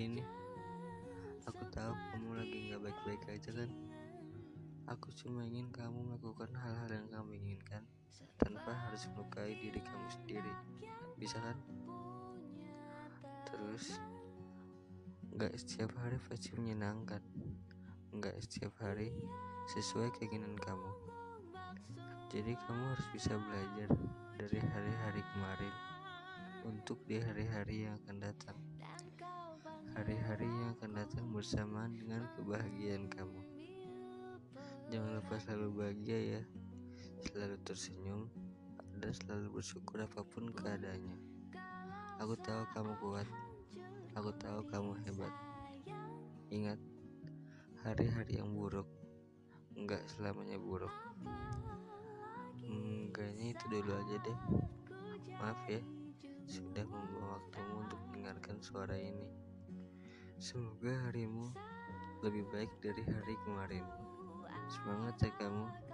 ini. Aku tahu kamu lagi nggak baik-baik aja kan. Aku cuma ingin kamu melakukan hal-hal yang kamu inginkan tanpa harus melukai diri kamu sendiri. Bisa kan? Terus, nggak setiap hari pasti menyenangkan. Nggak setiap hari sesuai keinginan kamu. Jadi kamu harus bisa belajar dari hari-hari kemarin untuk di hari-hari yang akan datang. Hari-hari yang akan datang bersamaan dengan kebahagiaan kamu. Jangan lupa selalu bahagia ya, selalu tersenyum, dan selalu bersyukur apa pun keadaannya. Aku tahu kamu kuat, aku tahu kamu hebat. Ingat, hari-hari yang buruk nggak selamanya buruk. Hmm, kayaknya itu dulu aja deh. Maaf ya, mendengarkan suara ini. Semoga harimu lebih baik dari hari kemarin. Semangat ya kamu.